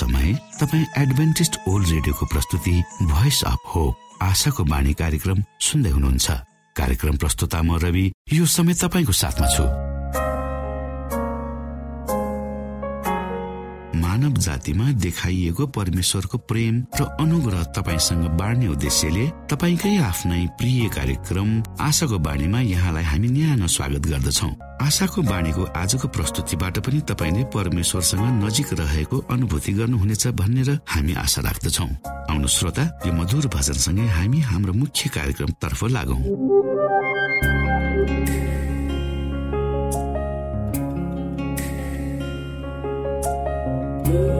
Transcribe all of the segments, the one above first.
समय तपाईँ Adventist world रेडियोको प्रस्तुति भोइस अफ होप आशाको बाणी कार्यक्रम सुन्दै हुनुहुन्छ। कार्यक्रम प्रस्तुता म रवि यो समय तपाईँको साथमा छु। मानव जातिमा देखाइएको परमेश्वरको प्रेम र अनुग्रह तपाईँसँग बाँड्ने उद्देश्यले तपाईँकै आफ्नै प्रिय कार्यक्रम आशाको बाणीमा यहाँलाई हामी न्यानो स्वागत गर्दछौ। आशाको बाणीको आजको प्रस्तुतिबाट पनि तपाईँले परमेश्वरसँग नजिक रहेको अनुभूति गर्नुहुनेछ भनेर हामी आशा राख्दछौ। आउनु श्रोता यो मधुर भजनसँगै हामी हाम्रो मुख्य you.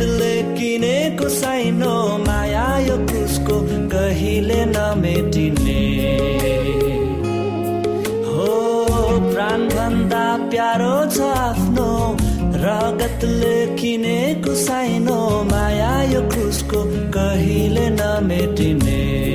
रगतले किनेको साइनो माया यो कुसको कहिले नमेटिने हो प्राण भन्दा प्यारो छ आफ्नो रगतले किनेको साइनो माया यो कुसको कहिले नमेटिने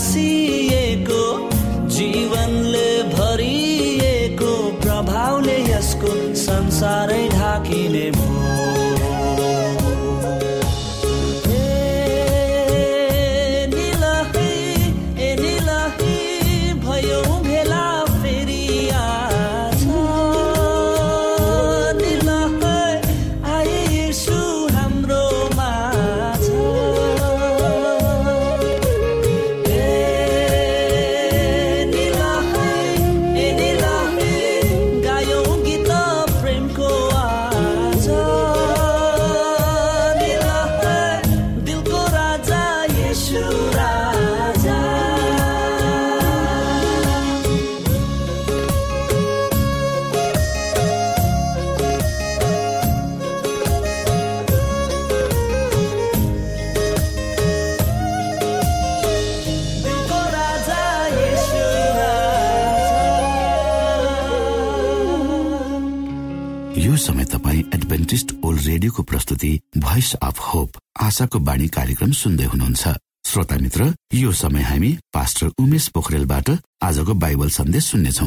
see यो समय तपाईँ एडभेन्टिस्ट ओल्ड रेडियोको प्रस्तुति भोइस अफ होप आशाको बाणी कार्यक्रम सुन्दै हुनुहुन्छ। श्रोता मित्र यो समय हामी पास्टर उमेश पोखरेलबाट आजको बाइबल सन्देश सुन्नेछौ।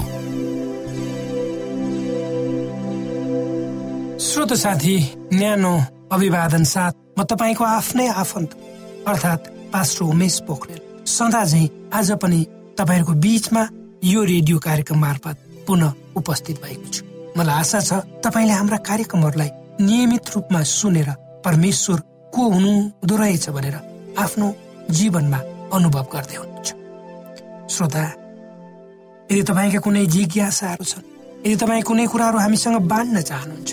श्रोत साथी न्यानो अभिवादन साथ म तपाईँको आफ्नै आफन्त अर्थात् पास्टर उमेश पोखरेल। सदा झै आज पनि तपाईँहरूको बीचमा यो रेडियो कार्यक्रम मार्फत पुनः उपस्थित भएको छु। मलाई आशा छ तपाईँले हाम्रा कार्यक्रमहरूलाई नियमित रूपमा सुनेर परमेश्वर को हुनुहुँदो रहेछ भनेर आफ्नो जीवनमा अनुभव गर्दै हुनुहुन्छ। श्रोता यदि तपाईँका कुनै जिज्ञासाहरू छन् यदि तपाईँ कुनै कुराहरू हामीसँग बाँड्न चाहनुहुन्छ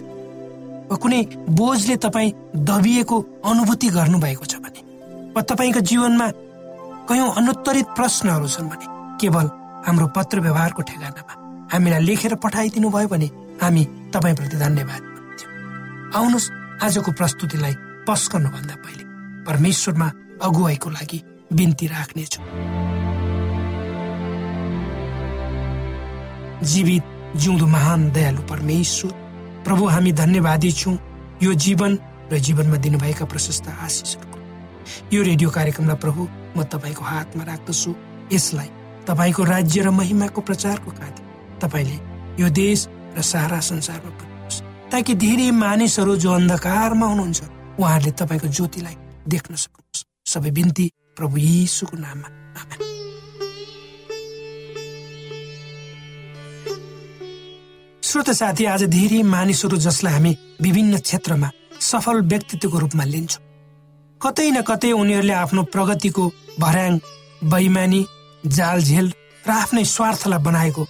वा कुनै बोझले तपाईँ दबिएको अनुभूति गर्नुभएको छ भने वा तपाईँको जीवनमा कयौँ अनुत्तरित प्रश्नहरू छन् भने केवल हाम्रो पत्र व्यवहारको ठेगानामा हामीलाई लेखेर पठाइदिनु भयो भने हामी तपाईँप्रति धन्यवाद आउनुहोस् आजको प्रस्तुतिलाई पस्कनुभन्दा पहिले परमेश्वरमा अगुवाईको लागि बिन्ती राख्नेछु। जीवित जिउँदो महान दयालु परमेश्वर प्रभु हामी धन्यवादी छौँ। यो जीवन र जीवनमा दिनुभएका प्रशस्त आशिषहरूको। यो रेडियो कार्यक्रमलाई प्रभु म तपाईँको हातमा राख्दछु। यसलाई तपाईँको राज्य र महिमाको प्रचारको खातिर तपाईँले यो देश र सारा संसारमा पुर्याउनुहोस् ताकि धेरै मानिसहरू जो अन्धकारमा हुनुहुन्छ उहाँहरूले तपाईँको ज्योतिलाई देख्न सक्नुहोस्। सबै बिन्ती प्रभु यीशुको नाममा। श्रोत साथी आज धेरै मानिसहरू जसलाई हामी विभिन्न क्षेत्रमा सफल व्यक्तित्वको रूपमा लिन्छौँ कतै न कतै उनीहरूले आफ्नो प्रगतिको भर्याङ बैमानी जालझेल र आफ्नै स्वार्थलाई बनाएको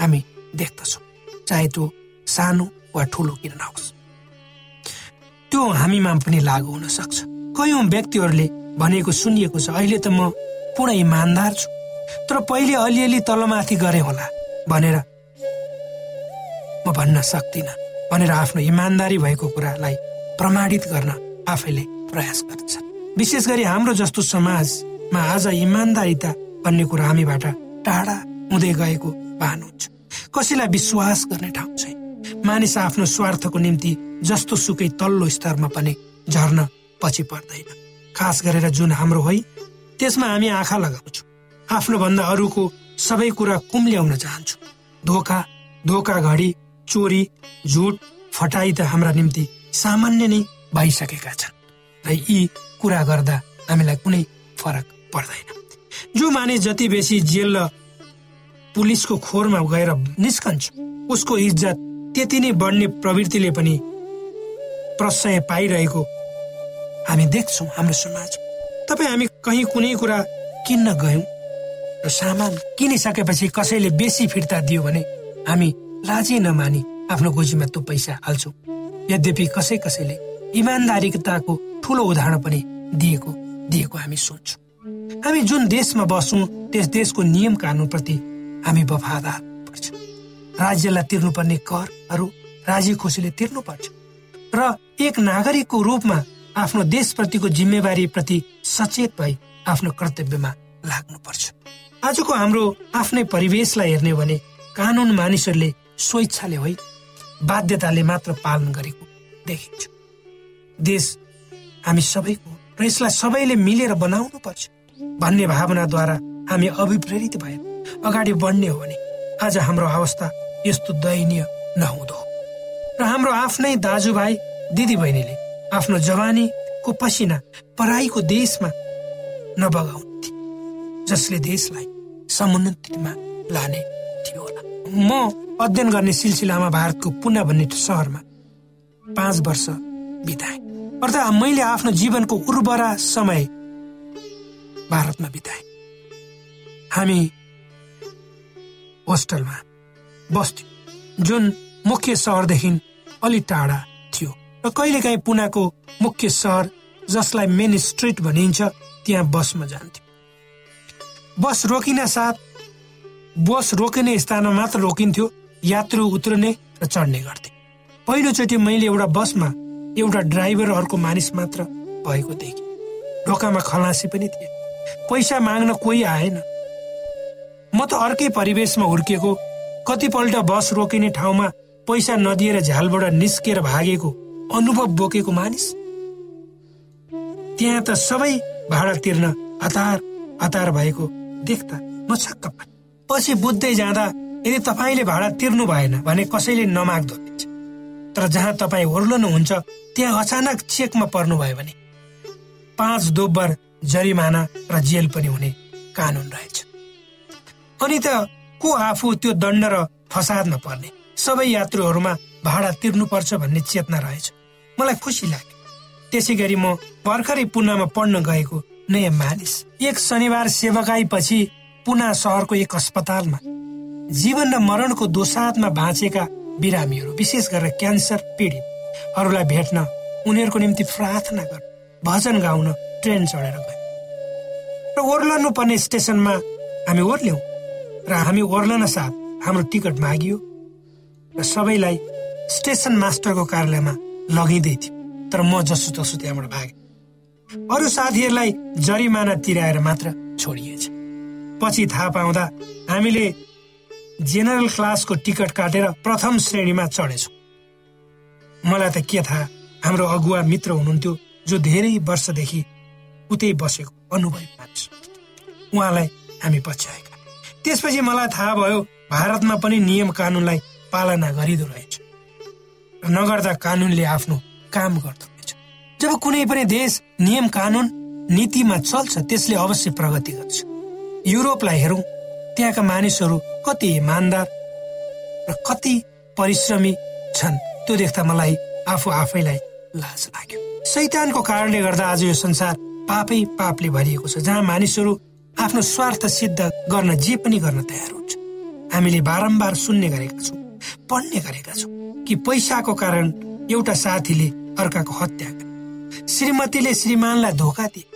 हामी देख्दछौँ। चाहे त्यो सानो वा ठुलो किन नहोस्। त्यो हामीमा पनि लागू हुन सक्छ। कयौँ व्यक्तिहरूले भनेको सुनिएको छ अहिले त म पूर्ण इमान्दार छु तर पहिले अलिअलि तलमाथि गरे होला भनेर म भन्न सक्दिनँ। भनेर आफ्नो इमान्दारी भएको कुरालाई प्रमाणित गर्न आफैले प्रयास गर्दछ विशेष गरी हाम्रो जस्तो समाजमा आज इमान्दारिता भन्ने कुरा हामीबाट टाढा हुँदै गएको भान हुन्छ। कसैलाई विश्वास गर्ने ठाउँ छैन मानिस आफ्नो स्वार्थको निम्ति जस्तो सुकै तल्लो स्तरमा पनि झर्न पछि पर्दैन। खास गरेर जुन हाम्रो है त्यसमा हामी आँखा लगाउँछौँ। आफ्नो भन्दा अरूको सबै कुरा कुम्ल्याउन चाहन्छौँ। धोका धोका घडी चोरी झुट फटाई त हाम्रा निम्ति सामान्य नै भइसकेका छन् र यी कुरा गर्दा हामीलाई कुनै फरक पर्दैन। जो मानिस जति बेसी जेल र पुलिसको खोरमा गएर निस्कन्छ। उसको इज्जत त्यति नै बढ्ने प्रवृत्तिले पनि प्रशय पाइरहेको हामी देख्छौँ हाम्रो समाजमा तपाईँ हामी कहीँ कुनै कुरा किन्न गयौँ र सामान किनिसकेपछि कसैले बेसी फिर्ता दियो भने हामी लाजै नमानी आफ्नो गोजीमा त्यो पैसा हाल्छौँ। यद्यपि कसै कसैले इमान्दारिकताको ठुलो उदाहरण पनि दिएको दिएको हामी सोच्छौँ। हामी जुन देशमा बस्छौँ त्यस देशको नियम कानुनप्रति हामी वफादार पर्छ। राज्यलाई तिर्नुपर्ने करहरू राजी खुसीले तिर्नुपर्छ। र एक नागरिकको रूपमा आफ्नो देशप्रतिको जिम्मेवारी प्रति सचेत भई आफ्नो कर्तव्यमा लाग्नुपर्छ। आजको हाम्रो आफ्नै परिवेशलाई हेर्ने भने कानुन मानिसहरूले स्वेच्छाले होइन बाध्यताले मात्र पालन गरेको देखिन्छ। देश हामी सबैको र यसलाई सबैले मिलेर बनाउनु पर्छ भन्ने भावनाद्वारा हामी अभिप्रेरित भएर अगाडि बढ्ने हो भने आज हाम्रो अवस्था यस्तो दयनीय नहुँदो र हाम्रो आफ्नै दाजुभाइ दिदीबहिनीले आफ्नो जवानीको पसिना पराईको देशमा नबगाउने जसले देशलाई समुन्नतिमा लाने थियो म अध्ययन गर्ने सिलसिलामा भारतको पुना भन्ने सहरमा पाँच वर्ष बिताएँ। अर्थात् मैले आफ्नो जीवनको उर्वरा समय भारतमा बिताएँ। हामी होस्टलमा बस्थ्यौँ। जुन मुख्य सहरदेखि अलि टाढा थियो। र कहिलेकाहीँ पुनाको मुख्य सहर जसलाई मेन स्ट्रिट भनिन्छ त्यहाँ बसमा जान्थ्यो। बस रोकिन साथ बस रोकिने स्थानमा मात्र रोकिन्थ्यो यात्रु उत्रने र चढ्ने गर्थे। पहिलोचोटि मैले एउटा बसमा एउटा ड्राइभर अर्को मानिस मात्र भएको देखेँ। ढोकामा खलासी पनि थिए। पैसा माग्न कोही आएन। म त अर्कै परिवेशमा हुर्किएको कतिपल्ट बस रोकिने ठाउँमा पैसा नदिएर झ्यालबाट निस्केर भागेको अनुभव बोकेको मानिस। त्यहाँ त सबै भाडा तिर्न हतार हतार भएको देख्दा म छक्क पाएँ पछि बुझ्दै जाँदा यदि तपाईँले भाडा तिर्नु भएन भने कसैले नमाग्दो तर जहाँ तपाईँ ओर्लनुहुन्छ त्यहाँ अचानक चेकमा पर्नुभयो भने पाँच दोब्बर जरिमाना र जेल पनि हुने कानुन रहेछ। अनि त को आफू त्यो दण्ड र फसादमा पर्ने सबै यात्रुहरूमा भाडा तिर्नुपर्छ भन्ने चेतना रहेछ। मलाई खुसी लाग्यो। त्यसै गरी म भर्खरै पुनामा पढ्न गएको नयाँ मानिस। एक शनिबार सेवकाई पछि पुना सहरको एक अस्पतालमा। जीवन र मरणको दोसादमा बाँचेका बिरामीहरू विशेष गरेर क्यान्सर पीडितहरूलाई भेट्न उनीहरूको निम्ति प्रार्थना गर्न भजन गाउन ट्रेन चढेर गयो र ओर्लनु पर्ने स्टेसनमा हामी ओर्ल्यौँ। र हामी ओर्लन साथ हाम्रो टिकट मागियो र सबैलाई स्टेसन मास्टरको कार्यालयमा लगिँदै थियो। तर म जसो तसो त्यहाँबाट भागेँ। अरू साथीहरूलाई जरिमाना तिराएर मात्र छोडिएछ। पछि थाहा पाउँदा हामीले जेनरल क्लासको टिकट काटेर प्रथम श्रेणीमा चढेछौँ। मलाई त के थाहा हाम्रो अगुवा मित्र हुनुहुन्थ्यो जो धेरै वर्षदेखि उतै बसेको अनुभवी मानिस उहाँलाई हामी पछ्याएका त्यसपछि मलाई थाहा भयो भारतमा पनि नियम कानुनलाई पालना गरिदो रहेछ र नगर्दा कानुनले आफ्नो काम गर्दो रहेछ जब कुनै पनि देश नियम कानुन नीतिमा चल्छ त्यसले अवश्य प्रगति गर्छ। युरोपलाई हेरौँ त्यहाँका मानिसहरू कति इमान्दार र कति परिश्रमी छन्। त्यो देख्दा मलाई आफू आफैलाई लाज लाग्यो। शैतानको कारणले गर्दा आज यो संसार पापै पापले भरिएको छ। जहाँ मानिसहरू आफ्नो स्वार्थ सिद्ध गर्न जे पनि गर्न तयार हुन्छ। हामीले बारम्बार सुन्ने गरेका छौँ पढ्ने गरेका छौँ कि पैसाको कारण एउटा साथीले अर्काको हत्या गरे। श्रीमतीले श्रीमानलाई धोका दिए।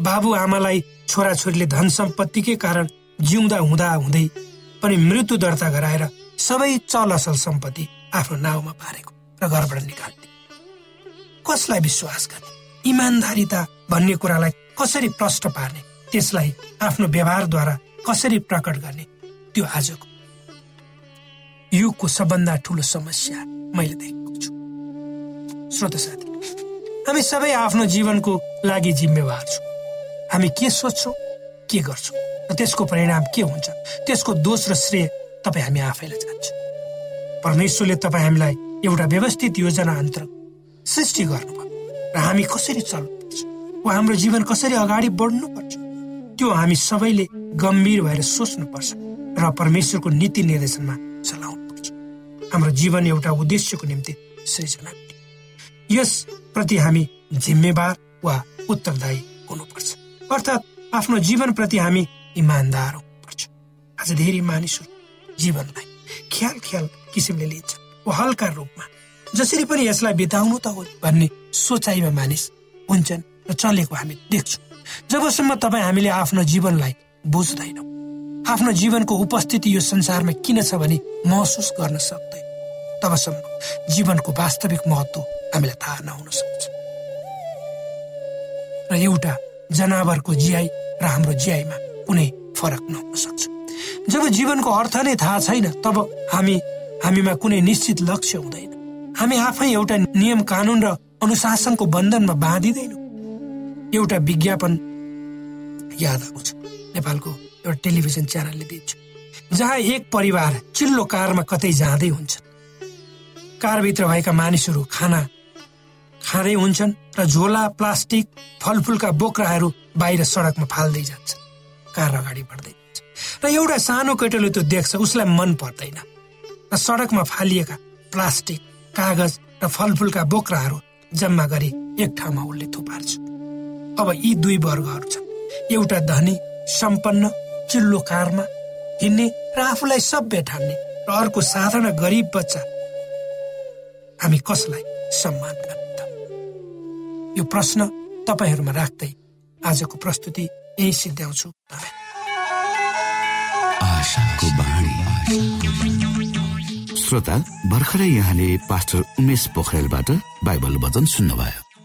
बाबु आमालाई छोराछोरीले धन सम्पत्तिकै कारण जिउँदा हुँदा हुँदै पनि मृत्यु दर्ता गराएर सबै चल असल सम्पत्ति आफ्नो नाउँमा पारेको र घरबाट निकाल्ने कसलाई विश्वास गर्ने? इमान्दारिता भन्ने कुरालाई कसरी प्रष्ट पार्ने? त्यसलाई आफ्नो व्यवहारद्वारा कसरी प्रकट गर्ने? त्यो आजको युगको सबभन्दा ठुलो समस्या मैले देखेको छु। श्रोत साथी हामी सबै आफ्नो जीवनको लागि जिम्मेवार छौँ। हामी के सोच्छौँ के गर्छौँ र त्यसको परिणाम के हुन्छ त्यसको दोष र श्रेय तपाईँ हामी आफैलाई जान्छ। परमेश्वरले तपाईँ हामीलाई एउटा व्यवस्थित योजना अन्तर सृष्टि गर्नुभयो र हामी कसरी चल्नुपर्छ वा हाम्रो जीवन कसरी अगाडि बढ्नुपर्छ त्यो हामी सबैले गम्भीर भएर सोच्नुपर्छ र परमेश्वरको नीति निर्देशनमा चलाउनुपर्छ हाम्रो जीवन एउटा उद्देश्यको निम्ति सृजना। यस प्रति हामी जिम्मेवार वा उत्तरदायी हुनुपर्छ। अर्थात् आफ्नो जीवनप्रति हामी इमान्दार हुनुपर्छ। आज धेरै मानिसहरू जीवनलाई ख्याल ख्याल किसिमले लिन्छ। वा हल्का रूपमा जसरी पनि यसलाई बिताउनु त हो भन्ने सोचाइमा मानिस हुन्छन् र चलेको हामी देख्छौँ। जबसम्म तपाईँ हामीले आफ्नो जीवनलाई बुझ्दैनौँ आफ्नो जीवनको उपस्थिति यो संसारमा किन छ भने महसुस गर्न सक्दैन तबसम्म जीवनको वास्तविक महत्व हामीलाई थाहा नहुन सक्छ। र एउटा जनावरको जियाई र हाम्रो जियाईमा कुनै फरक नहुन सक्छ। जब जीवनको अर्थ नै थाहा छैन तब हामी हामीमा कुनै निश्चित लक्ष्य हुँदैन। हामी आफै एउटा नियम कानुन र अनुशासनको बन्धनमा बाँधिँदैनौँ। एउटा विज्ञापन याद आउँछ नेपालको एउटा टेलिभिजन च्यानलले दिन्छ जहाँ एक परिवार चिल्लो कारमा कतै जाँदै हुन्छन्। कारभित्र भएका मानिसहरू खाना खाँदै हुन्छन् र झोला प्लास्टिक फलफुलका बोक्राहरू बाहिर सडकमा फाल्दै जान्छन्। कार अगाडि बढ्दै जान्छ। र एउटा सानो केटोले त्यो देख्छ उसलाई मन पर्दैन। र सडकमा फालिएका प्लास्टिक कागज र फलफुलका बोक्राहरू जम्मा गरी एक ठाउँमा उसले थुपार्छ। अब यी दुई वर्गहरू छन्। एउटा धनी सम्पन्न चिल्लो कारमा हिँड्ने र आफूलाई सभ्य ठान्ने र अर्को साधारण गरिब बच्चा। हामी कसलाई सम्मान गर्ने यो प्रश्न तपाईँहरूमा राख्दै आजको प्रस्तुति यही सिद्ध्याउँछु श्रोता भर्खरै यहाँले पास्टर उमेश पोखरेलबाट बाइबल वचन सुन्नुभयो।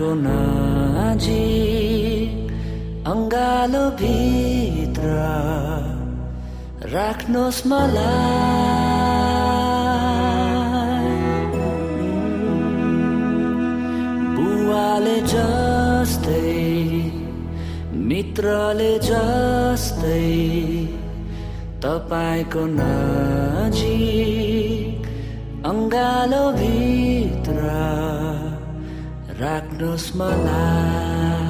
तपाईँको नजिक अङ्गालो भित्र राख्नुहोस् मलाई। बुवाले जस्तै मित्रले जस्तै तपाईँको नजिक अङ्गालो भित्र। राख्नुहोस् मलाई तपाईँमा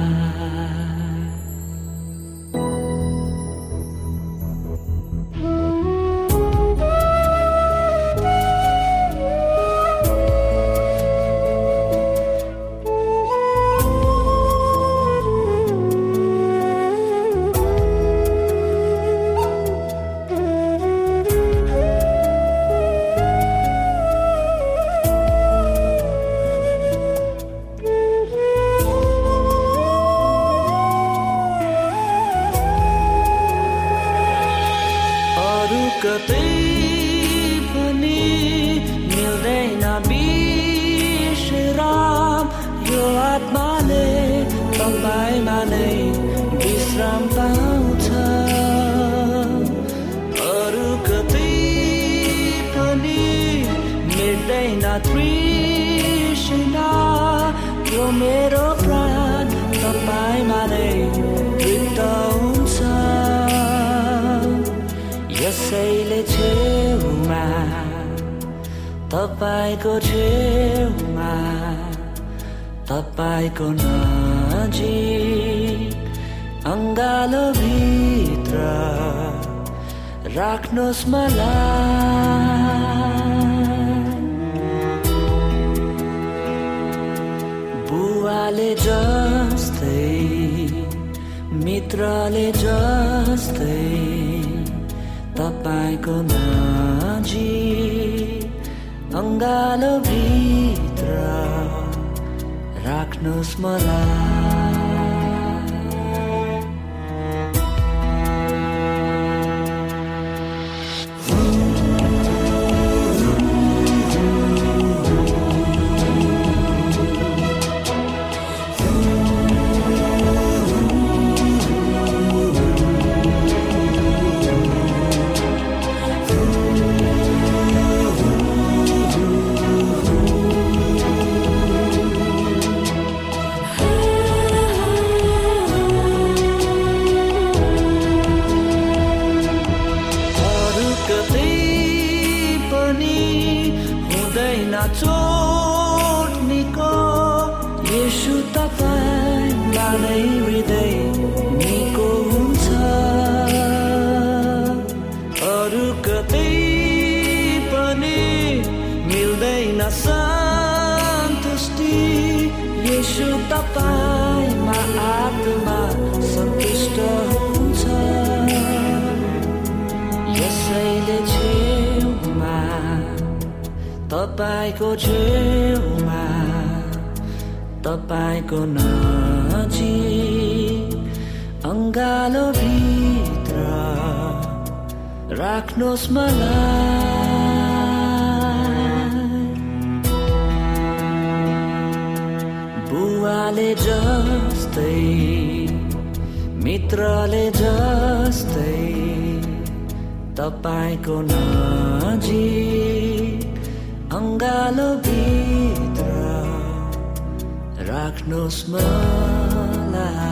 the things तपाईँको छेउमा तपाईँको नजिक अङ्गालो भित्र राख्नुहोस् मलाई। बुवाले जस्तै मित्रले जस्तै तपाईँको नजिक अङ्गालो भित्र राख्नुहोस् मलाई। हुँदैन चोट निको यसु तपाईँमा नै तपाईँको छेउमा तपाईँको नजिक अङ्गालो भित्र राख्नुहोस् मलाई। बुवाले जस्तै मित्रले जस्तै तपाईँको नजिक अङ्गालो भित्र राख्नुहोस् मलाई।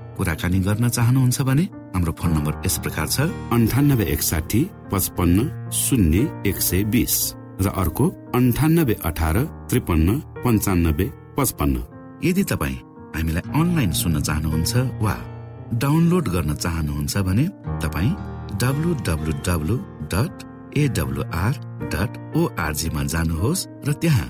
कुराकानी गर्न चाहनुहुन्छ भने हाम्रो फोन नम्बर यस प्रकार छ अन्ठानब्बे एकसाठी पचपन्न शून्य एक सय बिस र अर्को अन्ठानब्बे अठार त्रिपन्न पञ्चानब्बे पचपन्न। यदि तपाईँ हामीलाई अनलाइन सुन्न चाहनुहुन्छ वा डाउनलोड गर्न चाहनुहुन्छ भने तपाईँ W W W dot AWR dot ओआरजीमा जानुहोस् र त्यहाँ